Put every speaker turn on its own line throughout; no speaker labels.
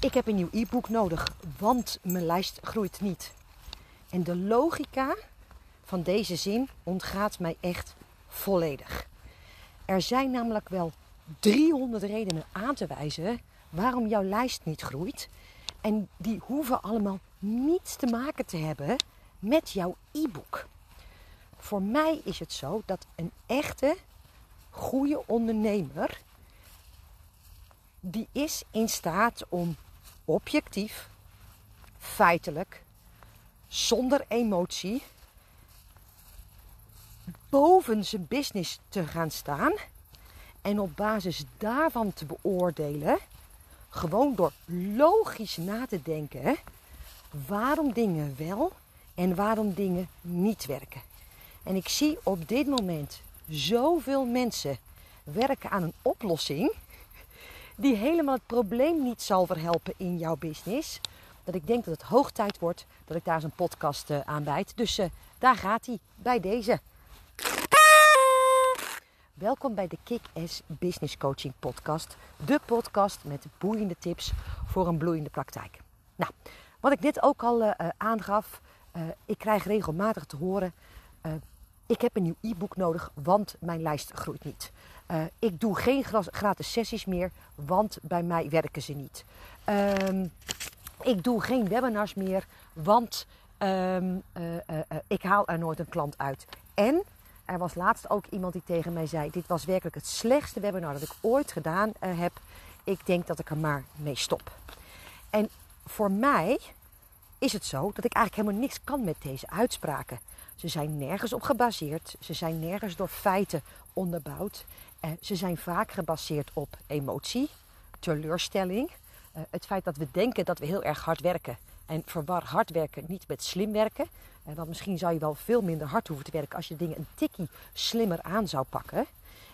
Ik heb een nieuw e-book nodig, want mijn lijst groeit niet. En de logica van deze zin ontgaat mij echt volledig. Er zijn namelijk wel 300 redenen aan te wijzen waarom jouw lijst niet groeit. En die hoeven allemaal niets te maken te hebben met jouw e-book. Voor mij is het zo dat een echte goede ondernemer die is in staat om objectief, feitelijk, zonder emotie, boven zijn business te gaan staan en op basis daarvan te beoordelen, gewoon door logisch na te denken, waarom dingen wel en waarom dingen niet werken. En ik zie op dit moment zoveel mensen werken aan een oplossing die helemaal het probleem niet zal verhelpen in jouw business. Dat ik denk dat het hoog tijd wordt dat ik daar een podcast uh, aan bijt. Dus uh, daar gaat hij bij deze. Welkom bij de Kick-Ass Business Coaching Podcast. De podcast met boeiende tips voor een bloeiende praktijk. Nou, wat ik net ook al uh, aangaf, ik krijg regelmatig te horen: ik heb een nieuw e-book nodig, want mijn lijst groeit niet. Uh, ik doe geen gratis sessies meer, want bij mij werken ze niet. Um, ik doe geen webinars meer, want um, uh, uh, ik haal er nooit een klant uit. En er was laatst ook iemand die tegen mij zei: Dit was werkelijk het slechtste webinar dat ik ooit gedaan heb. Ik denk dat ik er maar mee stop. En voor mij is het zo dat ik eigenlijk helemaal niks kan met deze uitspraken. Ze zijn nergens op gebaseerd. Ze zijn nergens door feiten onderbouwd. Uh, ze zijn vaak gebaseerd op emotie, teleurstelling. Uh, het feit dat we denken dat we heel erg hard werken. En verwar hard werken niet met slim werken. En want misschien zou je wel veel minder hard hoeven te werken als je dingen een tikkie slimmer aan zou pakken.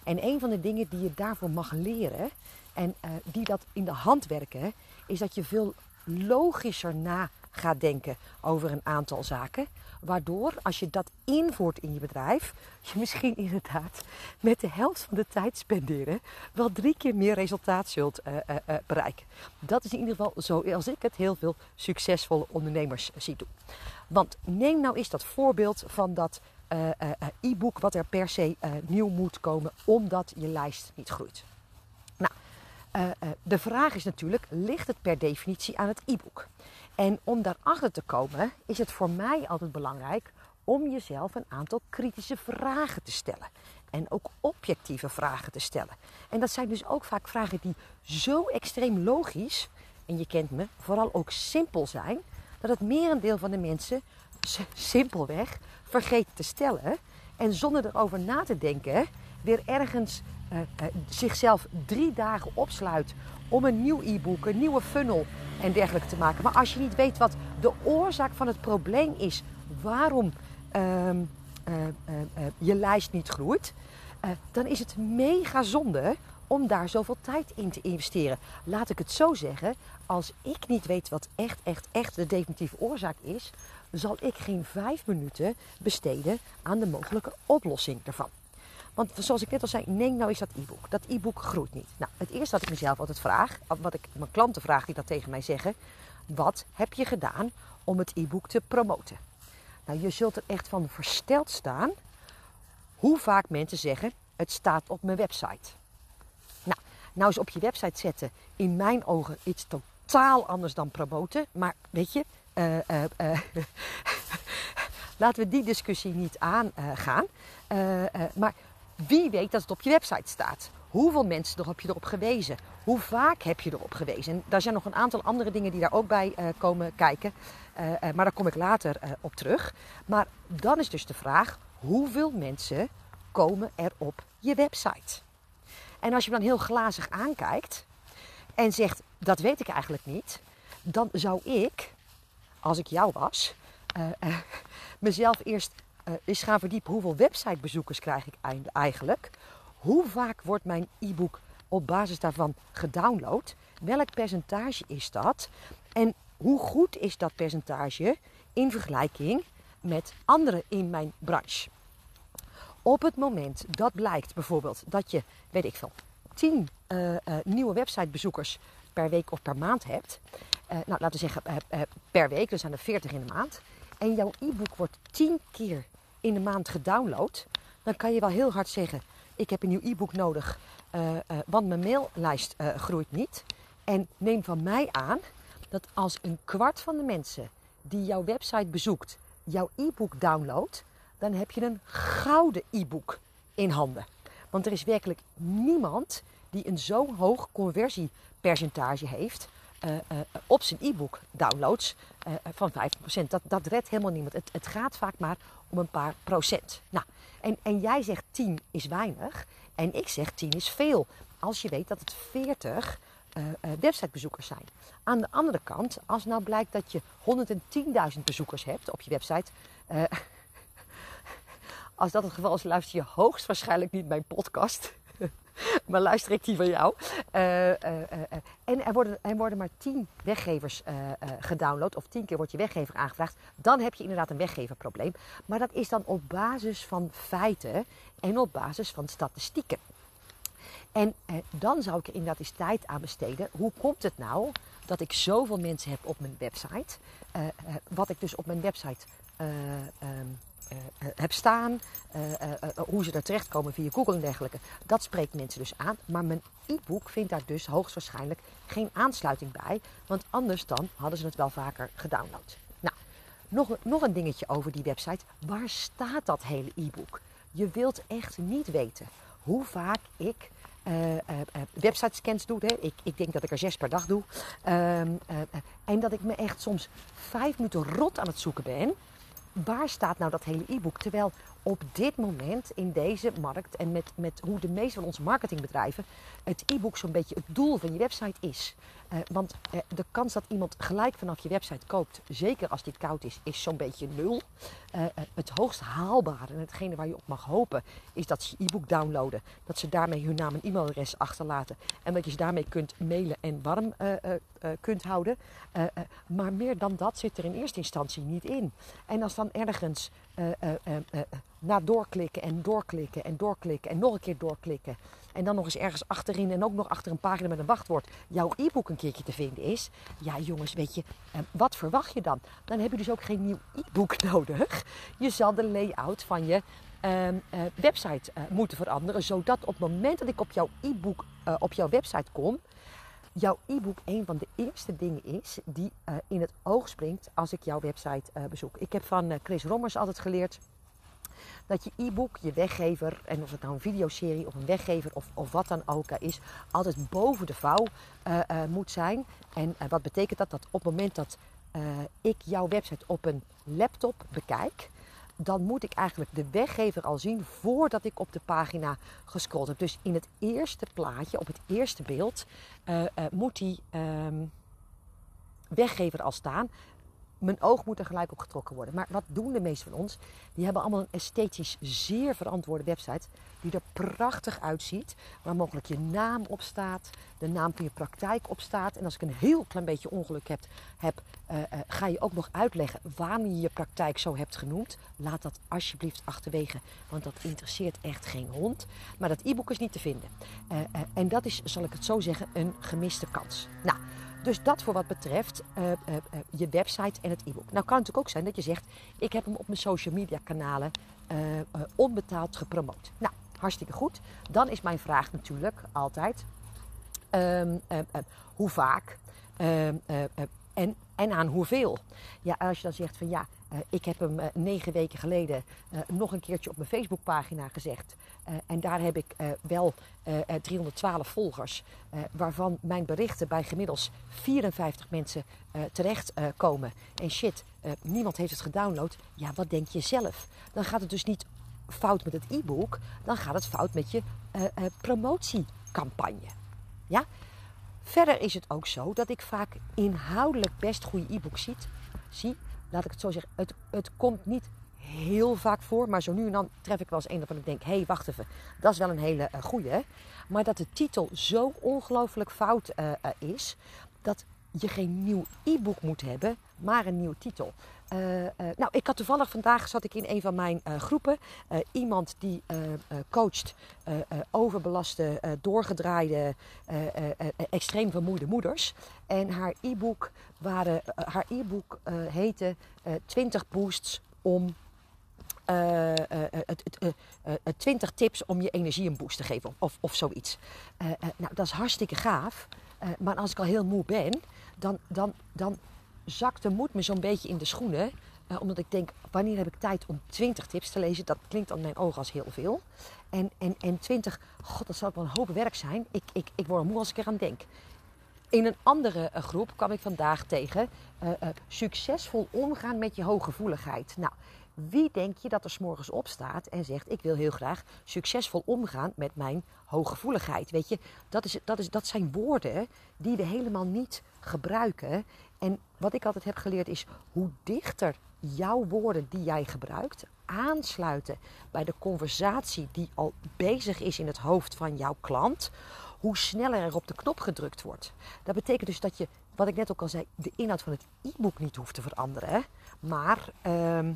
En een van de dingen die je daarvoor mag leren en uh, die dat in de hand werken, is dat je veel logischer na gaat denken over een aantal zaken. Waardoor, als je dat invoert in je bedrijf, je misschien inderdaad met de helft van de tijd spenderen wel drie keer meer resultaat zult uh, uh, uh, bereiken. Dat is in ieder geval zoals ik het heel veel succesvolle ondernemers zie doen. Want neem nou eens dat voorbeeld van dat e-book wat er per se nieuw moet komen omdat je lijst niet groeit. Nou, de vraag is natuurlijk, ligt het per definitie aan het e-book? En om daarachter te komen is het voor mij altijd belangrijk om jezelf een aantal kritische vragen te stellen. En ook objectieve vragen te stellen. En dat zijn dus ook vaak vragen die zo extreem logisch, en je kent me, vooral ook simpel zijn, dat het merendeel van de mensen simpelweg vergeet te stellen. En zonder erover na te denken, weer ergens uh, uh, zichzelf drie dagen opsluit om een nieuw e-book, een nieuwe funnel en dergelijke te maken. Maar als je niet weet wat de oorzaak van het probleem is, waarom uh, je lijst niet groeit, dan is het mega zonde om daar zoveel tijd in te investeren. Laat ik het zo zeggen, als ik niet weet wat echt, echt, echt de definitieve oorzaak is, zal ik geen vijf minuten besteden aan de mogelijke oplossing ervan. Want zoals ik net al zei, neem nou eens dat e-book. Dat e-book groeit niet. Nou, het eerste wat ik mezelf altijd vraag, wat ik mijn klanten vraag die dat tegen mij zeggen. Wat heb je gedaan om het e-book te promoten? Nou, je zult er echt van versteld staan hoe vaak mensen zeggen, het staat op mijn website. Nou, nou eens op je website zetten, in mijn ogen iets totaal anders dan promoten. Maar weet je, uh, uh, uh, laten we die discussie niet aangaan. maar wie weet dat het op je website staat? Hoeveel mensen heb je erop gewezen? Hoe vaak heb je erop gewezen? En daar zijn nog een aantal andere dingen die daar ook bij uh, komen kijken. Uh, uh, maar daar kom ik later op terug. Maar dan is dus de vraag: hoeveel mensen komen er op je website? En als je me dan heel glazig aankijkt en zegt: dat weet ik eigenlijk niet, dan zou ik, als ik jou was, mezelf eerst is gaan verdiepen hoeveel websitebezoekers krijg ik eigenlijk. Hoe vaak wordt mijn e-book op basis daarvan gedownload? Welk percentage is dat? En hoe goed is dat percentage in vergelijking met anderen in mijn branche? Op het moment dat blijkt bijvoorbeeld dat je, weet ik veel, 10 nieuwe websitebezoekers per week of per maand hebt, nou laten we zeggen per week, dus zijn er 40 in de maand, en jouw e-book wordt 10 keer in de maand gedownload, dan kan je wel heel hard zeggen: Ik heb een nieuw e-book nodig, want mijn maillijst groeit niet. En neem van mij aan dat als een kwart van de mensen die jouw website bezoekt jouw e-book downloadt, dan heb je een gouden e-book in handen. Want er is werkelijk niemand die een zo hoog conversiepercentage heeft uh, uh, op zijn e-book downloads uh, van 50%. Dat, dat redt helemaal niemand. Het, het, gaat vaak maar om een paar procent. Nou, en, en jij zegt 10 is weinig en ik zeg 10 is veel. Als je weet dat het 40 uh, websitebezoekers zijn. Aan de andere kant, als nou blijkt dat je 110.000 bezoekers hebt op je website. Uh, als dat het geval is, luister je hoogstwaarschijnlijk niet mijn podcast. maar luister ik die van jou. Uh, en er worden, er worden maar 10 weggevers gedownload. Of 10 keer wordt je weggever aangevraagd. Dan heb je inderdaad een weggeverprobleem. Maar dat is dan op basis van feiten en op basis van statistieken. En eh, dan zou ik er inderdaad eens tijd aan besteden. Hoe komt het nou dat ik zoveel mensen heb op mijn website? Wat ik dus op mijn website heb staan, hoe ze er terechtkomen via Google en dergelijke. Dat spreekt mensen dus aan. Maar mijn e-book vindt daar dus hoogstwaarschijnlijk geen aansluiting bij. Want anders dan hadden ze het wel vaker gedownload. Nou, nog, nog een dingetje over die website. Waar staat dat hele e-book? Je wilt echt niet weten hoe vaak ik uh, uh, website scans doe. Hè. Ik, ik, denk dat ik er zes per dag doe. Ehm, en dat ik me echt soms vijf minuten rot aan het zoeken ben. Waar staat nou dat hele e-book? Terwijl op dit moment in deze markt en met, met hoe de meeste van onze marketingbedrijven het e-book zo'n beetje het doel van je website is. Uh, want uh, de kans dat iemand gelijk vanaf je website koopt, zeker als dit koud is, is zo'n beetje nul. Uh, het hoogst haalbare en hetgene waar je op mag hopen, is dat ze je e-book downloaden. Dat ze daarmee hun naam en e-mailadres achterlaten. En dat je ze daarmee kunt mailen en warm kunt houden. maar meer dan dat zit er in eerste instantie niet in. En als dan ergens na doorklikken en doorklikken en doorklikken en nog een keer doorklikken. En dan nog eens ergens achterin en ook nog achter een pagina met een wachtwoord jouw e-book een keertje te vinden is. Ja jongens, weet je, eh, wat verwacht je dan? Dan heb je dus ook geen nieuw e-book nodig. Je zal de layout van je uh, uh, website uh, moeten veranderen. Zodat op het moment dat ik op jouw e-book op jouw website kom, jouw e-book een van de eerste dingen is die in het oog springt als ik jouw website bezoek. Ik heb van Chris Rommers altijd geleerd dat je e-book, je weggever, en of het nou een videoserie of een weggever of, of wat dan ook is, altijd boven de vouw uh, moet zijn. En uh, wat betekent dat? Dat op het moment dat ik jouw website op een laptop bekijk, dan moet ik eigenlijk de weggever al zien voordat ik op de pagina gescrolld heb. Dus in het eerste plaatje, op het eerste beeld, moet die um, weggever al staan mijn oog moet er gelijk op getrokken worden. Maar wat doen de meesten van ons? Die hebben allemaal een esthetisch zeer verantwoorde website. Die er prachtig uitziet. Waar mogelijk je naam op staat. De naam van je praktijk op staat. En als ik een heel klein beetje ongeluk heb, heb uh, uh, ga je ook nog uitleggen waarom je je praktijk zo hebt genoemd. Laat dat alsjeblieft achterwege. Want dat interesseert echt geen hond. Maar dat e-book is niet te vinden. Uh, en dat is, zal ik het zo zeggen, een gemiste kans. Nou. Dus dat voor wat betreft uh, uh, uh, je website en het e-book. Nou kan het natuurlijk ook zijn dat je zegt, ik heb hem op mijn social media kanalen onbetaald gepromoot. Nou, hartstikke goed. Dan is mijn vraag natuurlijk altijd, um, hoe vaak um, en, en aan hoeveel? Ja, als je dan zegt van ja, ik heb hem uh, negen weken geleden uh, nog een keertje op mijn Facebookpagina gezegd. en daar heb ik wel 312 volgers. waarvan mijn berichten bij gemiddeld 54 mensen terechtkomen. en shit, niemand heeft het gedownload. Ja, wat denk je zelf? Dan gaat het dus niet fout met het e-book. Dan gaat het fout met je promotiecampagne. Ja? Verder is het ook zo dat ik vaak inhoudelijk best goede e-books zie. Laat ik het zo zeggen. Het, het komt niet heel vaak voor. Maar zo nu en dan tref ik wel eens een waarvan ik denk... hé, hey, wacht even. Dat is wel een hele uh, goeie. Maar dat de titel zo ongelooflijk fout uh, uh, is... dat je geen nieuw e-book moet hebben, maar een nieuwe titel. Nou, ik had toevallig vandaag zat ik in een van mijn groepen. iemand die coacht overbelaste, doorgedraaide, extreem vermoeide moeders. En haar e-book, waren, haar e-book heette 20 boosts om uh, 20 tips om je energie een boost te geven of, of zoiets. nou, dat is hartstikke gaaf. maar als ik al heel moe ben, dan, dan, dan zakt de moed me zo'n beetje in de schoenen. omdat ik denk, wanneer heb ik tijd om 20 tips te lezen? Dat klinkt aan mijn ogen als heel veel. En, en, en 20, god, dat zou wel een hoop werk zijn. Ik, ik, ik word moe als ik eraan denk. In een andere groep kwam ik vandaag tegen succesvol omgaan met je hooggevoeligheid. Nou, wie denk je dat er s'morgens op staat en zegt: Ik wil heel graag succesvol omgaan met mijn hooggevoeligheid? Weet je, dat, is, dat, is, dat zijn woorden die we helemaal niet gebruiken. En wat ik altijd heb geleerd is hoe dichter jouw woorden die jij gebruikt aansluiten bij de conversatie die al bezig is in het hoofd van jouw klant, hoe sneller er op de knop gedrukt wordt. Dat betekent dus dat je, wat ik net ook al zei, de inhoud van het e-book niet hoeft te veranderen. Maar. Ehm,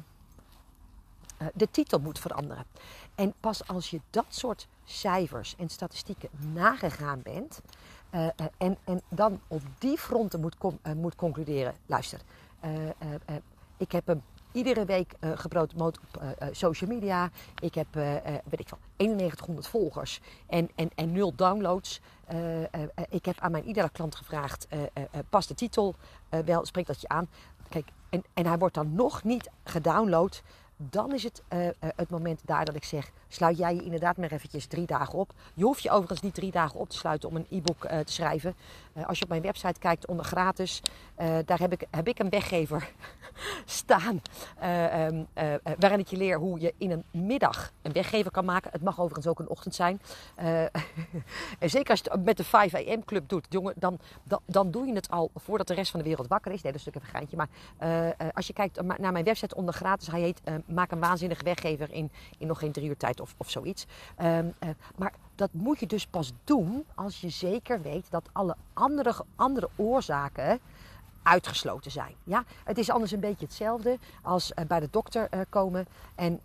eh, de titel moet veranderen. En pas als je dat soort cijfers en statistieken nagegaan bent uh, en, en dan op die fronten moet, moet concluderen. Luister, ik heb hem iedere week gepromoot op social media. Ik heb, weet ik veel, 9100 volgers en, en, en nul downloads. ik heb aan mijn iedere klant gevraagd, past de titel wel, spreekt dat je aan? Kijk, en, en hij wordt dan nog niet gedownload dan is het het moment daar dat ik zeg: sluit jij je inderdaad maar eventjes drie dagen op. Je hoeft je overigens niet drie dagen op te sluiten om een e-book uh, te schrijven. als je op mijn website kijkt onder gratis, daar heb ik, heb ik een weggever staan. Um, waarin ik je leer hoe je in een middag een weggever kan maken. Het mag overigens ook een ochtend zijn. en zeker als je het met de 5 am club doet, jongen, dan, dan, dan, doe je het al voordat de rest van de wereld wakker is. Nee, dat is natuurlijk een geintje. Maar als je kijkt naar mijn website onder gratis, hij heet maak een waanzinnige weggever in, in nog geen drie uur tijd of, of zoiets. Ehm, eh, maar dat moet je dus pas doen als je zeker weet dat alle andere, andere oorzaken uitgesloten zijn. Ja? Het is anders een beetje hetzelfde als uh, bij de dokter uh, komen en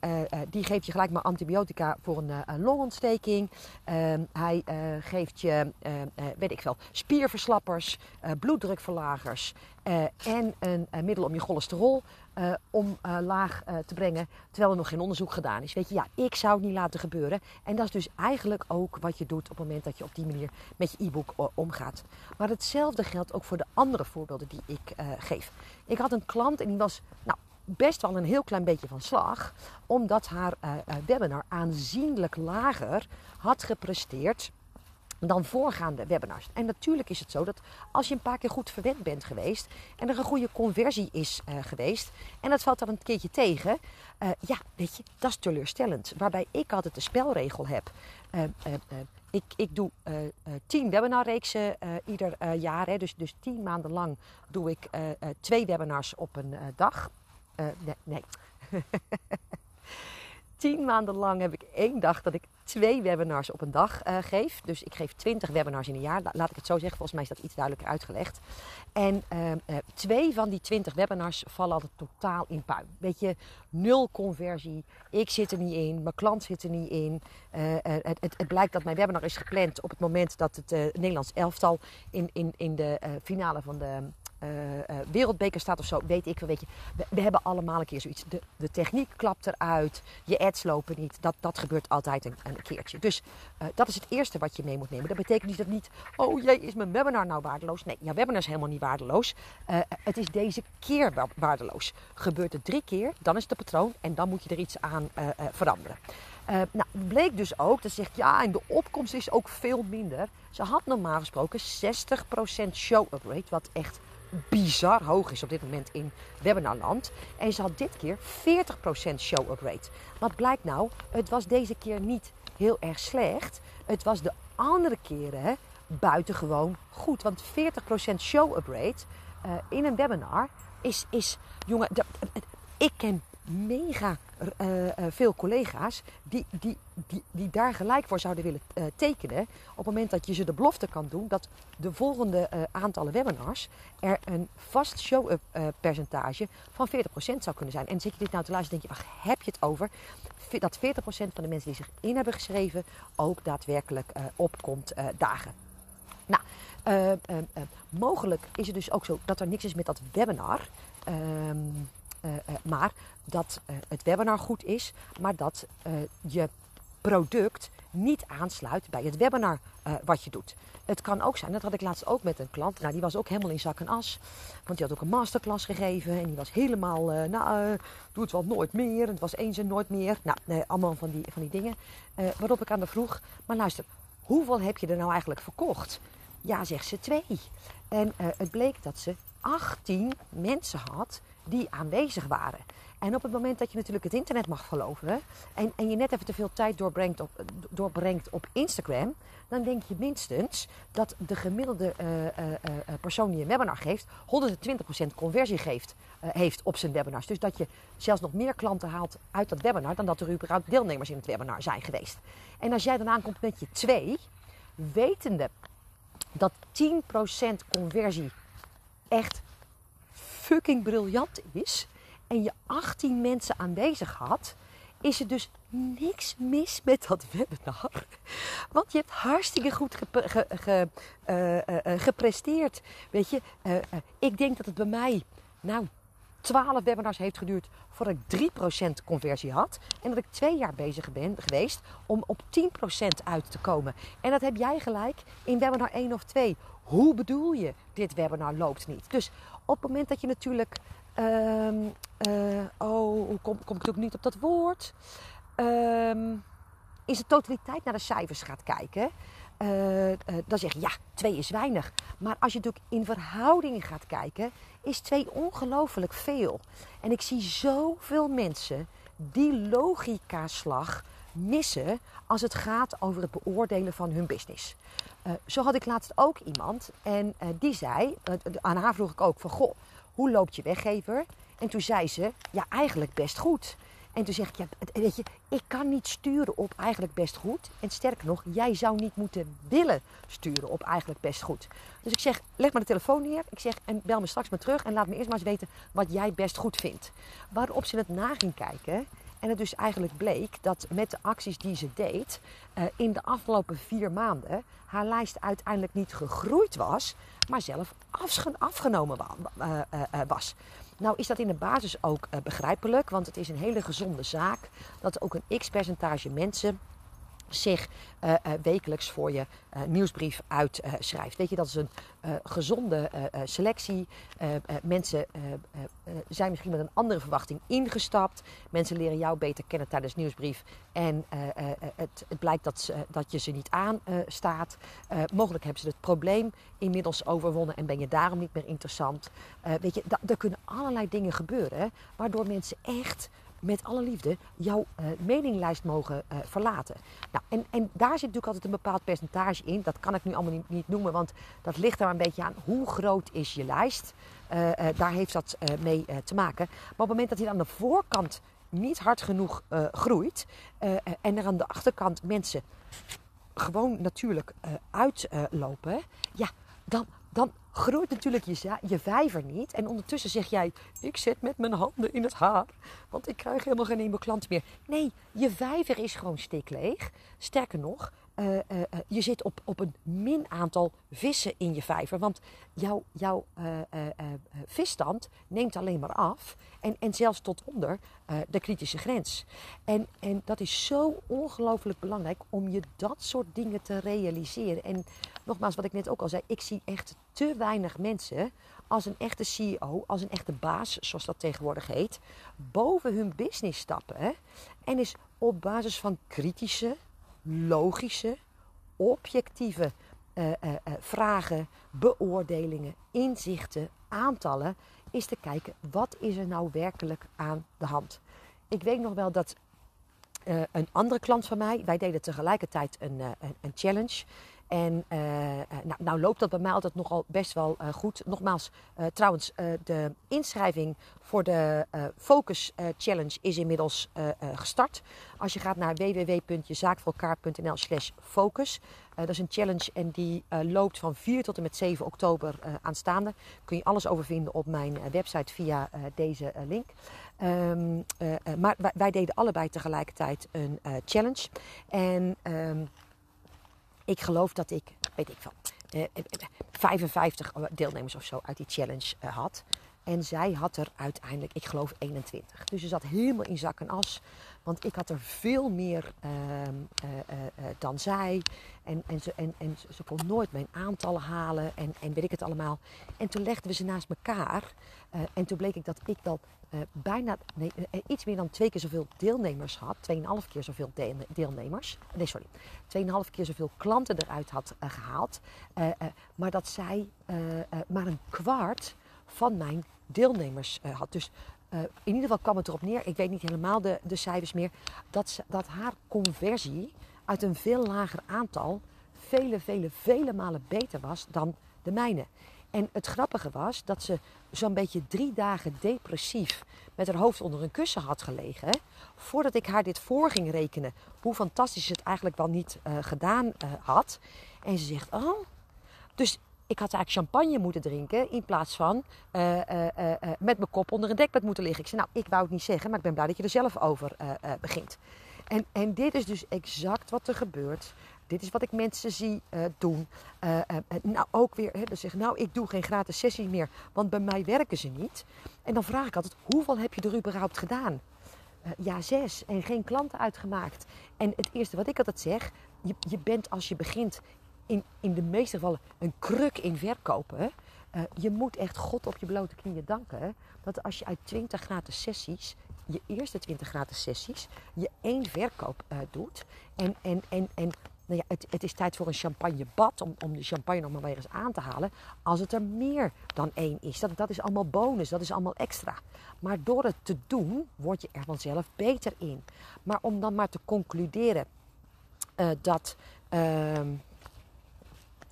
die geeft je gelijk maar antibiotica voor een, een longontsteking. Ehm, hij geeft je, weet ik veel, spierverslappers, bloeddrukverlagers en een middel om je cholesterol uh, om uh, laag uh, te brengen, terwijl er nog geen onderzoek gedaan is. Weet je, ja, ik zou het niet laten gebeuren. En dat is dus eigenlijk ook wat je doet op het moment dat je op die manier met je e-book omgaat. Maar hetzelfde geldt ook voor de andere voorbeelden die ik geef. Ik had een klant en die was nou, best wel een heel klein beetje van slag, omdat haar webinar aanzienlijk lager had gepresteerd dan voorgaande webinars. En natuurlijk is het zo dat als je een paar keer goed verwend bent geweest en er een goede conversie is uh, geweest en dat valt dan een keertje tegen, uh, ja, weet je, dat is teleurstellend. Waarbij ik altijd de spelregel heb. Uh, ik, ik doe tien webinarreeksen ieder jaar, hè, dus, dus tien maanden lang doe ik twee webinars op een dag. nee. nee. tien maanden lang heb ik één dag dat ik twee webinars op een dag uh, geef. Dus ik geef 20 webinars in een jaar. Laat ik het zo zeggen, volgens mij is dat iets duidelijker uitgelegd. En uh, uh, twee van die 20 webinars vallen altijd totaal in puin. Weet je, nul conversie. Ik zit er niet in, mijn klant zit er niet in. Het, het, het, blijkt dat mijn webinar is gepland op het moment dat het Nederlands elftal in, in, in de finale van de uh, uh, wereldbeker staat of zo, weet ik wel. Weet je, we, hebben allemaal een keer zoiets. De, techniek klapt eruit, je ads lopen niet. Dat, dat gebeurt altijd een, een keertje. Dus uh, dat is het eerste wat je mee moet nemen. Dat betekent niet dat niet, oh jee, is mijn webinar nou waardeloos? Nee, jouw webinar is helemaal niet waardeloos. het is deze keer waardeloos. Gebeurt het drie keer, dan is het patroon en dan moet je er iets aan veranderen. Uh, nou, bleek dus ook, dat zegt ja, en de opkomst is ook veel minder. Ze had normaal gesproken 60% show-up rate, wat echt bizar hoog is op dit moment in webinarland. En ze had dit keer 40% show-up rate. Wat blijkt nou? Het was deze keer niet heel erg slecht. Het was de andere keren buitengewoon goed. Want 40% show-up rate uh, in een webinar is, is jongen, ik ken mega veel collega's die, die, die, die daar gelijk voor zouden willen tekenen. Op het moment dat je ze de belofte kan doen dat de volgende aantallen webinars er een vast show-up percentage van 40% zou kunnen zijn. En zit je dit nou te luisteren, denk je, waar heb je het over? Dat 40% van de mensen die zich in hebben geschreven ook daadwerkelijk opkomt dagen. Nou, mogelijk is het dus ook zo dat er niks is met dat webinar. Ehm, maar dat het webinar goed is, maar dat je product niet aansluit bij het webinar wat je doet. Het kan ook zijn, dat had ik laatst ook met een klant. Nou, die was ook helemaal in zak en as. Want die had ook een masterclass gegeven. En die was helemaal, nou, uh, doe het wel nooit meer. Het was eens en nooit meer. Nou, allemaal van die, van die dingen. Waarop ik aan de vroeg, maar luister, hoeveel heb je er nou eigenlijk verkocht? Ja, zegt ze twee. En het bleek dat ze 18 mensen had die aanwezig waren. En op het moment dat je natuurlijk het internet mag geloven en, en je net even te veel tijd doorbrengt op, doorbrengt op Instagram, dan denk je minstens dat de gemiddelde uh, uh, persoon die een webinar geeft 120% conversie geeft, heeft op zijn webinars. Dus dat je zelfs nog meer klanten haalt uit dat webinar dan dat er überhaupt deelnemers in het webinar zijn geweest. En als jij dan aankomt met je twee, wetende dat 10% conversie echt fucking briljant is en je 18 mensen aanwezig had, is er dus niks mis met dat webinar. Want je hebt hartstikke goed ge, uh, uh, gepresteerd. Weet je, ik denk dat het bij mij, nou, 12 webinars heeft geduurd voordat ik 3% conversie had. En dat ik twee jaar bezig ben geweest om op 10% uit te komen. En dat heb jij gelijk in webinar 1 of 2. Hoe bedoel je, dit webinar loopt niet? Dus op het moment dat je natuurlijk... Um, uh, oh, hoe kom, kom ik ook niet op dat woord? Um, in zijn totaliteit naar de cijfers gaat kijken... Uh, uh, dan zeg je ja, twee is weinig. Maar als je natuurlijk in verhoudingen gaat kijken, is twee ongelooflijk veel. En ik zie zoveel mensen die logica-slag missen als het gaat over het beoordelen van hun business. Uh, zo had ik laatst ook iemand en die zei, aan haar vroeg ik ook van goh, hoe loopt je weggever? En toen zei ze, ja eigenlijk best goed. En toen zeg ik, ja, weet je, ik kan niet sturen op eigenlijk best goed. En sterker nog, jij zou niet moeten willen sturen op eigenlijk best goed. Dus ik zeg, leg maar de telefoon neer. Ik zeg, en bel me straks maar terug en laat me eerst maar eens weten wat jij best goed vindt. Waarop ze het na ging kijken. En het dus eigenlijk bleek dat met de acties die ze deed, uh, in de afgelopen vier maanden haar lijst uiteindelijk niet gegroeid was, maar zelf afgenomen uh, uh, was. Nou is dat in de basis ook begrijpelijk, want het is een hele gezonde zaak dat ook een x-percentage mensen zich uh, uh, wekelijks voor je uh, nieuwsbrief uitschrijft. Weet je, dat is een gezonde selectie. mensen zijn misschien met een andere verwachting ingestapt. Mensen leren jou beter kennen tijdens nieuwsbrief. En het, het, blijkt dat, dat je ze niet aanstaat. mogelijk hebben ze het probleem inmiddels overwonnen en ben je daarom niet meer interessant. weet je, er kunnen allerlei dingen gebeuren, waardoor mensen echt met alle liefde jouw uh, mogen uh, verlaten. Nou, en, en daar zit natuurlijk altijd een bepaald percentage in. Dat kan ik nu allemaal niet, noemen, want dat ligt er een beetje aan. Hoe groot is je lijst? Uh, daar heeft dat mee te maken. Maar op het moment dat hij aan de voorkant niet hard genoeg groeit en er aan de achterkant mensen gewoon natuurlijk uitlopen, ja, dan, dan groeit natuurlijk je, je vijver niet. En ondertussen zeg jij, ik zit met mijn handen in het haar, want ik krijg helemaal geen nieuwe klanten meer. Nee, je vijver is gewoon stikleeg. Sterker nog, uh, uh, je zit op, op een min aantal vissen in je vijver. Want jouw, jouw visstand neemt alleen maar af. En, en zelfs tot onder de kritische grens. En, en dat is zo ongelooflijk belangrijk om je dat soort dingen te realiseren. En nogmaals, wat ik net ook al zei, ik zie echt te weinig mensen als een echte CEO, als een echte baas, zoals dat tegenwoordig heet, boven hun business stappen. En is op basis van kritische logische, objectieve uh, uh, uh, vragen, beoordelingen, inzichten, aantallen, is te kijken wat is er nou werkelijk aan de hand. Ik weet nog wel dat een andere klant van mij, wij deden tegelijkertijd een, een challenge. En uh, nou, nou, loopt dat bij mij altijd nogal best wel uh, goed. Nogmaals, trouwens, de inschrijving voor de Focus Challenge is inmiddels gestart. Als je gaat naar www.jezaakvoorelkaar.nl slash focus. dat is een challenge en die loopt van 4 tot en met 7 oktober aanstaande. Kun je alles over vinden op mijn website via deze link. Um, maar wij, deden allebei tegelijkertijd een challenge. En... Um, ik geloof dat ik, weet ik veel, 55 eh, deelnemers of zo uit die challenge eh, had. En zij had er uiteindelijk, ik geloof, 21. Dus ze zat helemaal in zak en as. Want ik had er veel meer uh, uh, dan zij. En, en, ze, en, en ze kon nooit mijn aantallen halen. En, en weet ik het allemaal. En toen legden we ze naast elkaar. en toen bleek ik dat ik dan bijna, nee, iets meer dan twee keer zoveel deelnemers had. Tweeënhalf keer zoveel deelnemers. Nee, sorry. Tweeënhalf keer zoveel klanten eruit had gehaald. maar dat zij maar een kwart van mijn deelnemers had. Dus uh, in ieder geval kwam het erop neer, ik weet niet helemaal de, de cijfers meer, dat, ze, dat haar conversie uit een veel lager aantal vele, vele, vele malen beter was dan de mijne. En het grappige was dat ze zo'n beetje drie dagen depressief met haar hoofd onder een kussen had gelegen. Voordat ik haar dit voor ging rekenen, hoe fantastisch het eigenlijk wel niet uh, gedaan uh, had. En ze zegt, oh, dus ik had eigenlijk champagne moeten drinken in plaats van uh, uh, uh, met mijn kop onder een dekbed moeten liggen. Ik zei, nou, ik wou het niet zeggen, maar ik ben blij dat je er zelf over begint. En, en dit is dus exact wat er gebeurt. Dit is wat ik mensen zie doen. nou, ook weer, hè, dus zeggen, nou, ik doe geen gratis sessie meer, want bij mij werken ze niet. En dan vraag ik altijd, hoeveel heb je er überhaupt gedaan? ja, zes. En geen klanten uitgemaakt. En het eerste wat ik altijd zeg, je, je bent als je begint in, in de meeste gevallen een kruk in verkopen. Uh, je moet echt God op je blote knieën danken. Dat als je uit 20 gratis sessies, je eerste 20 gratis sessies, je één verkoop uh, doet. En, en, en, en nou ja, het, het, is tijd voor een champagnebad om, om de champagne nog maar weer eens aan te halen. Als het er meer dan één is. Dat, dat is allemaal bonus, dat is allemaal extra. Maar door het te doen, word je er vanzelf beter in. Maar om dan maar te concluderen uh, dat.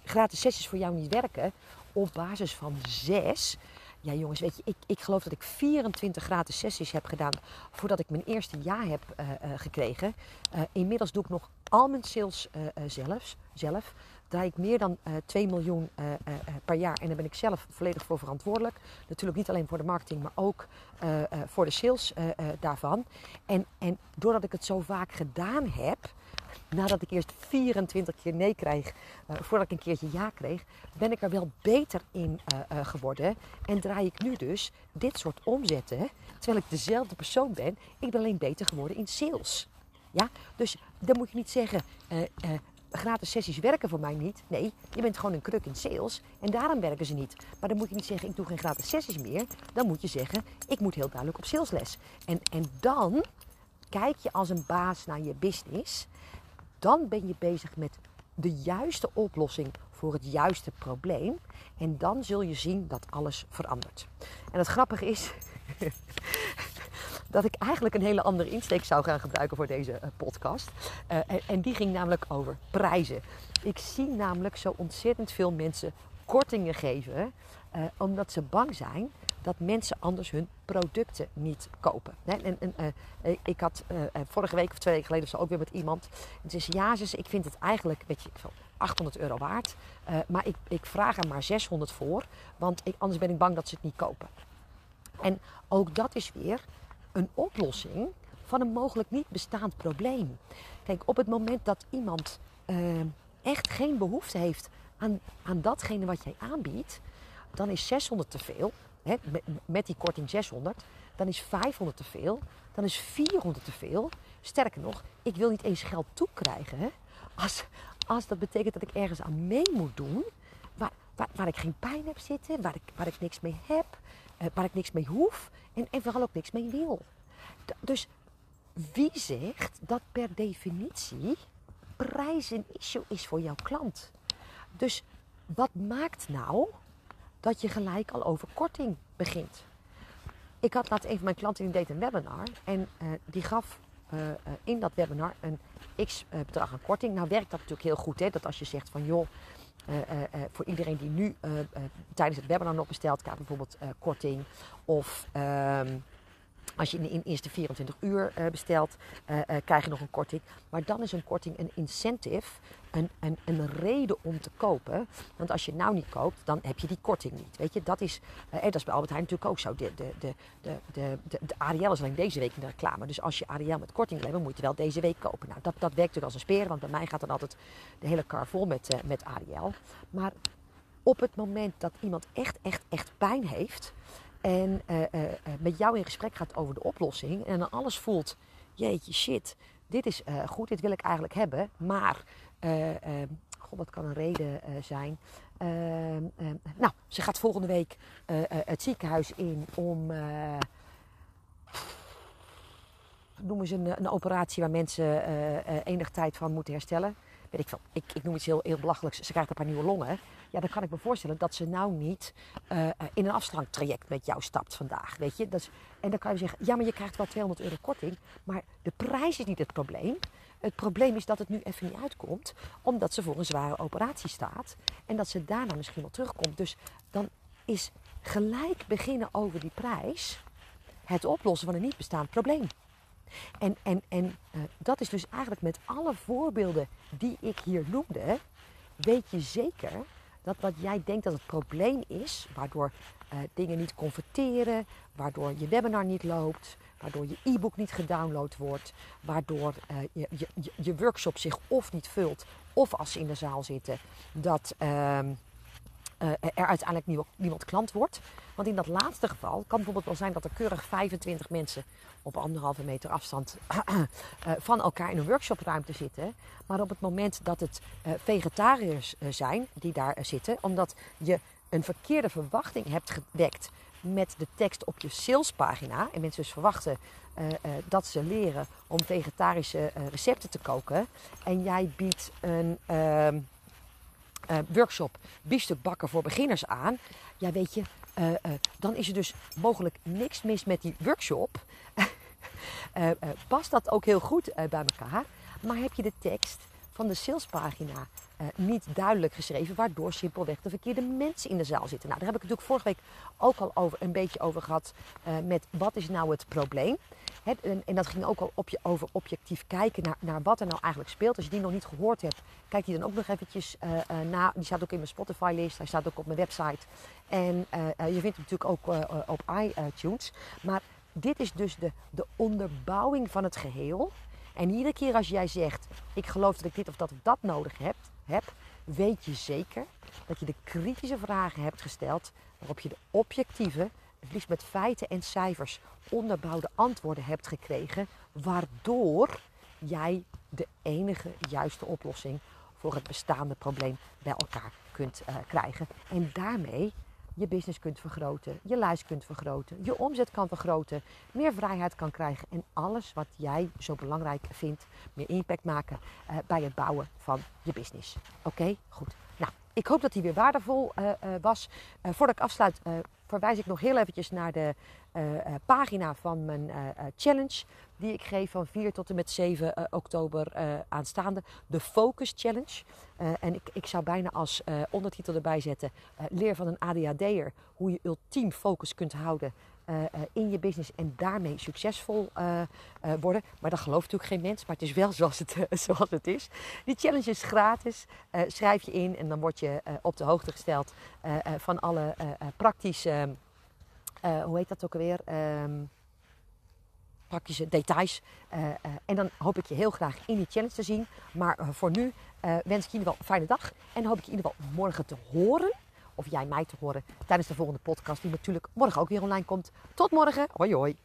Gratis sessies voor jou niet werken op basis van zes. Ja, jongens, weet je, ik, ik geloof dat ik 24 gratis sessies heb gedaan voordat ik mijn eerste ja heb uh, uh, gekregen. Uh, inmiddels doe ik nog al mijn sales zelf, zelf. Draai ik meer dan 2 miljoen per jaar en daar ben ik zelf volledig voor verantwoordelijk. Natuurlijk niet alleen voor de marketing, maar ook voor de sales daarvan. En, en doordat ik het zo vaak gedaan heb, nadat ik eerst 24 keer nee kreeg, uh, voordat ik een keertje ja kreeg, ben ik er wel beter in uh, uh, geworden. En draai ik nu dus dit soort omzetten, terwijl ik dezelfde persoon ben. Ik ben alleen beter geworden in sales. Ja? Dus dan moet je niet zeggen, gratis sessies werken voor mij niet. Nee, je bent gewoon een kruk in sales en daarom werken ze niet. Maar dan moet je niet zeggen, ik doe geen gratis sessies meer. Dan moet je zeggen, ik moet heel duidelijk op salesles. En, en dan kijk je als een baas naar je business dan ben je bezig met de juiste oplossing voor het juiste probleem. En dan zul je zien dat alles verandert. En het grappige is dat ik eigenlijk een hele andere insteek zou gaan gebruiken voor deze uh, podcast. Uh, en, die ging namelijk over prijzen. Ik zie namelijk zo ontzettend veel mensen kortingen geven, uh, omdat ze bang zijn dat mensen anders hun producten niet kopen. En, en, uh, ik had uh, vorige week of twee weken geleden ook weer met iemand. En ze zei, ja, ik vind het eigenlijk, weet je, 800 euro waard. Maar ik, ik vraag er maar 600 voor, want anders ben ik bang dat ze het niet kopen. En ook dat is weer een oplossing van een mogelijk niet bestaand probleem. Kijk, op het moment dat iemand echt geen behoefte heeft aan, aan datgene wat jij aanbiedt, dan is 600 te veel hè, met die korting 600, dan is 500 te veel, dan is 400 te veel. Sterker nog, ik wil niet eens geld toekrijgen als, als dat betekent dat ik ergens aan mee moet doen waar, waar, waar ik geen pijn heb zitten, waar ik, waar ik niks mee heb, eh, waar ik niks mee hoef en, en vooral ook niks mee wil. dus wie zegt dat per definitie prijs een issue is voor jouw klant? Dus wat maakt nou dat je gelijk al over korting begint. Ik had laatst een van mijn klanten die deed een webinar en uh, die gaf in dat webinar een x bedrag aan korting. Nou werkt dat natuurlijk heel goed. Hè? Dat als je zegt van joh, voor iedereen die nu tijdens het webinar nog bestelt, krijgt bijvoorbeeld korting. Of ehm, als je in de eerste 24 uur uh, bestelt, uh, uh, krijg je nog een korting. Maar dan is een korting een incentive, een, een, een reden om te kopen. Want als je nou niet koopt, dan heb je die korting niet. Weet je, dat is, dat is bij Albert Heijn natuurlijk ook zo. De, de, de, de, de, de, de Ariel is alleen deze week in de reclame. Dus als je Ariel met korting wil hebben, moet je wel deze week kopen. Nou, dat, dat werkt natuurlijk als een speer, want bij mij gaat dan altijd de hele kar vol met, met Ariel. Maar op het moment dat iemand echt, echt, echt pijn heeft en uh, uh, met jou in gesprek gaat over de oplossing. En dan alles voelt, jeetje shit, dit is goed, dit wil ik eigenlijk hebben. Maar, god, wat kan een reden zijn? Ehm, ehm, nou, ze gaat volgende week het ziekenhuis in om noemen ze een, een, operatie waar mensen uh, enig tijd van moeten herstellen. Weet ik, veel. ik, ik noem iets heel, heel belachelijks. Ze krijgt een paar nieuwe longen. Ja, dan kan ik me voorstellen dat ze nou niet uh, in een afslanktraject met jou stapt vandaag. Weet je? Dat is, en dan kan je zeggen, ja, maar je krijgt wel 200 euro korting. Maar de prijs is niet het probleem. Het probleem is dat het nu even niet uitkomt, omdat ze voor een zware operatie staat. En dat ze daarna misschien wel terugkomt. Dus dan is gelijk beginnen over die prijs het oplossen van een niet bestaand probleem. En, en, en uh, dat is dus eigenlijk met alle voorbeelden die ik hier noemde, weet je zeker dat wat jij denkt dat het probleem is, waardoor uh, dingen niet converteren, waardoor je webinar niet loopt, waardoor je e-book niet gedownload wordt, waardoor uh, je, je, je, workshop zich of niet vult, of als ze in de zaal zitten, dat uh, er uiteindelijk niemand klant wordt. Want in dat laatste geval kan bijvoorbeeld wel zijn dat er keurig 25 mensen op anderhalve meter afstand van elkaar in een workshopruimte zitten. Maar op het moment dat het vegetariërs zijn die daar zitten, omdat je een verkeerde verwachting hebt gewekt met de tekst op je salespagina. En mensen dus verwachten uh, uh, dat ze leren om vegetarische uh, recepten te koken. En jij biedt een ehm, workshop biefstuk bakken voor beginners aan. Ja, weet je, dan is er dus mogelijk niks mis met die workshop. past dat ook heel goed bij elkaar. Maar heb je de tekst van de salespagina uh, niet duidelijk geschreven, waardoor simpelweg de verkeerde mensen in de zaal zitten. Nou, daar heb ik natuurlijk vorige week ook al over, een beetje over gehad uh, met wat is nou het probleem. En, en, dat ging ook al op je, over objectief kijken naar, naar wat er nou eigenlijk speelt. Als je die nog niet gehoord hebt, kijk die dan ook nog eventjes uh, na. Die staat ook in mijn Spotify-list, hij staat ook op mijn website. En je vindt hem natuurlijk ook op iTunes. Maar dit is dus de, de onderbouwing van het geheel. En iedere keer als jij zegt, ik geloof dat ik dit of dat of dat nodig heb, heb weet je zeker dat je de kritische vragen hebt gesteld waarop je de objectieve, het liefst met feiten en cijfers onderbouwde antwoorden hebt gekregen, waardoor jij de enige juiste oplossing voor het bestaande probleem bij elkaar kunt uh, krijgen. En daarmee je business kunt vergroten, je lijst kunt vergroten, je omzet kan vergroten, meer vrijheid kan krijgen en alles wat jij zo belangrijk vindt, meer impact maken uh, bij het bouwen van je business. Oké, goed. Nou, ik hoop dat die weer waardevol uh, uh, was. voordat ik afsluit, verwijs ik nog heel eventjes naar de pagina van mijn challenge die ik geef van 4 tot en met 7 uh, oktober aanstaande. De Focus Challenge. En ik, ik zou bijna als ondertitel erbij zetten: Leer van een ADHD'er hoe je ultiem focus kunt houden. In je business en daarmee succesvol worden. Maar dat gelooft natuurlijk geen mens, maar het is wel zoals het, zoals het is. Die challenge is gratis. schrijf je in en dan word je op de hoogte gesteld van alle praktische, hoe heet dat ook alweer? Um, praktische details. En dan hoop ik je heel graag in die challenge te zien. Maar voor nu wens ik je in ieder geval een fijne dag. En hoop ik je in ieder geval morgen te horen. Of jij mij te horen tijdens de volgende podcast. Die natuurlijk morgen ook weer online komt. Tot morgen. Hoi hoi.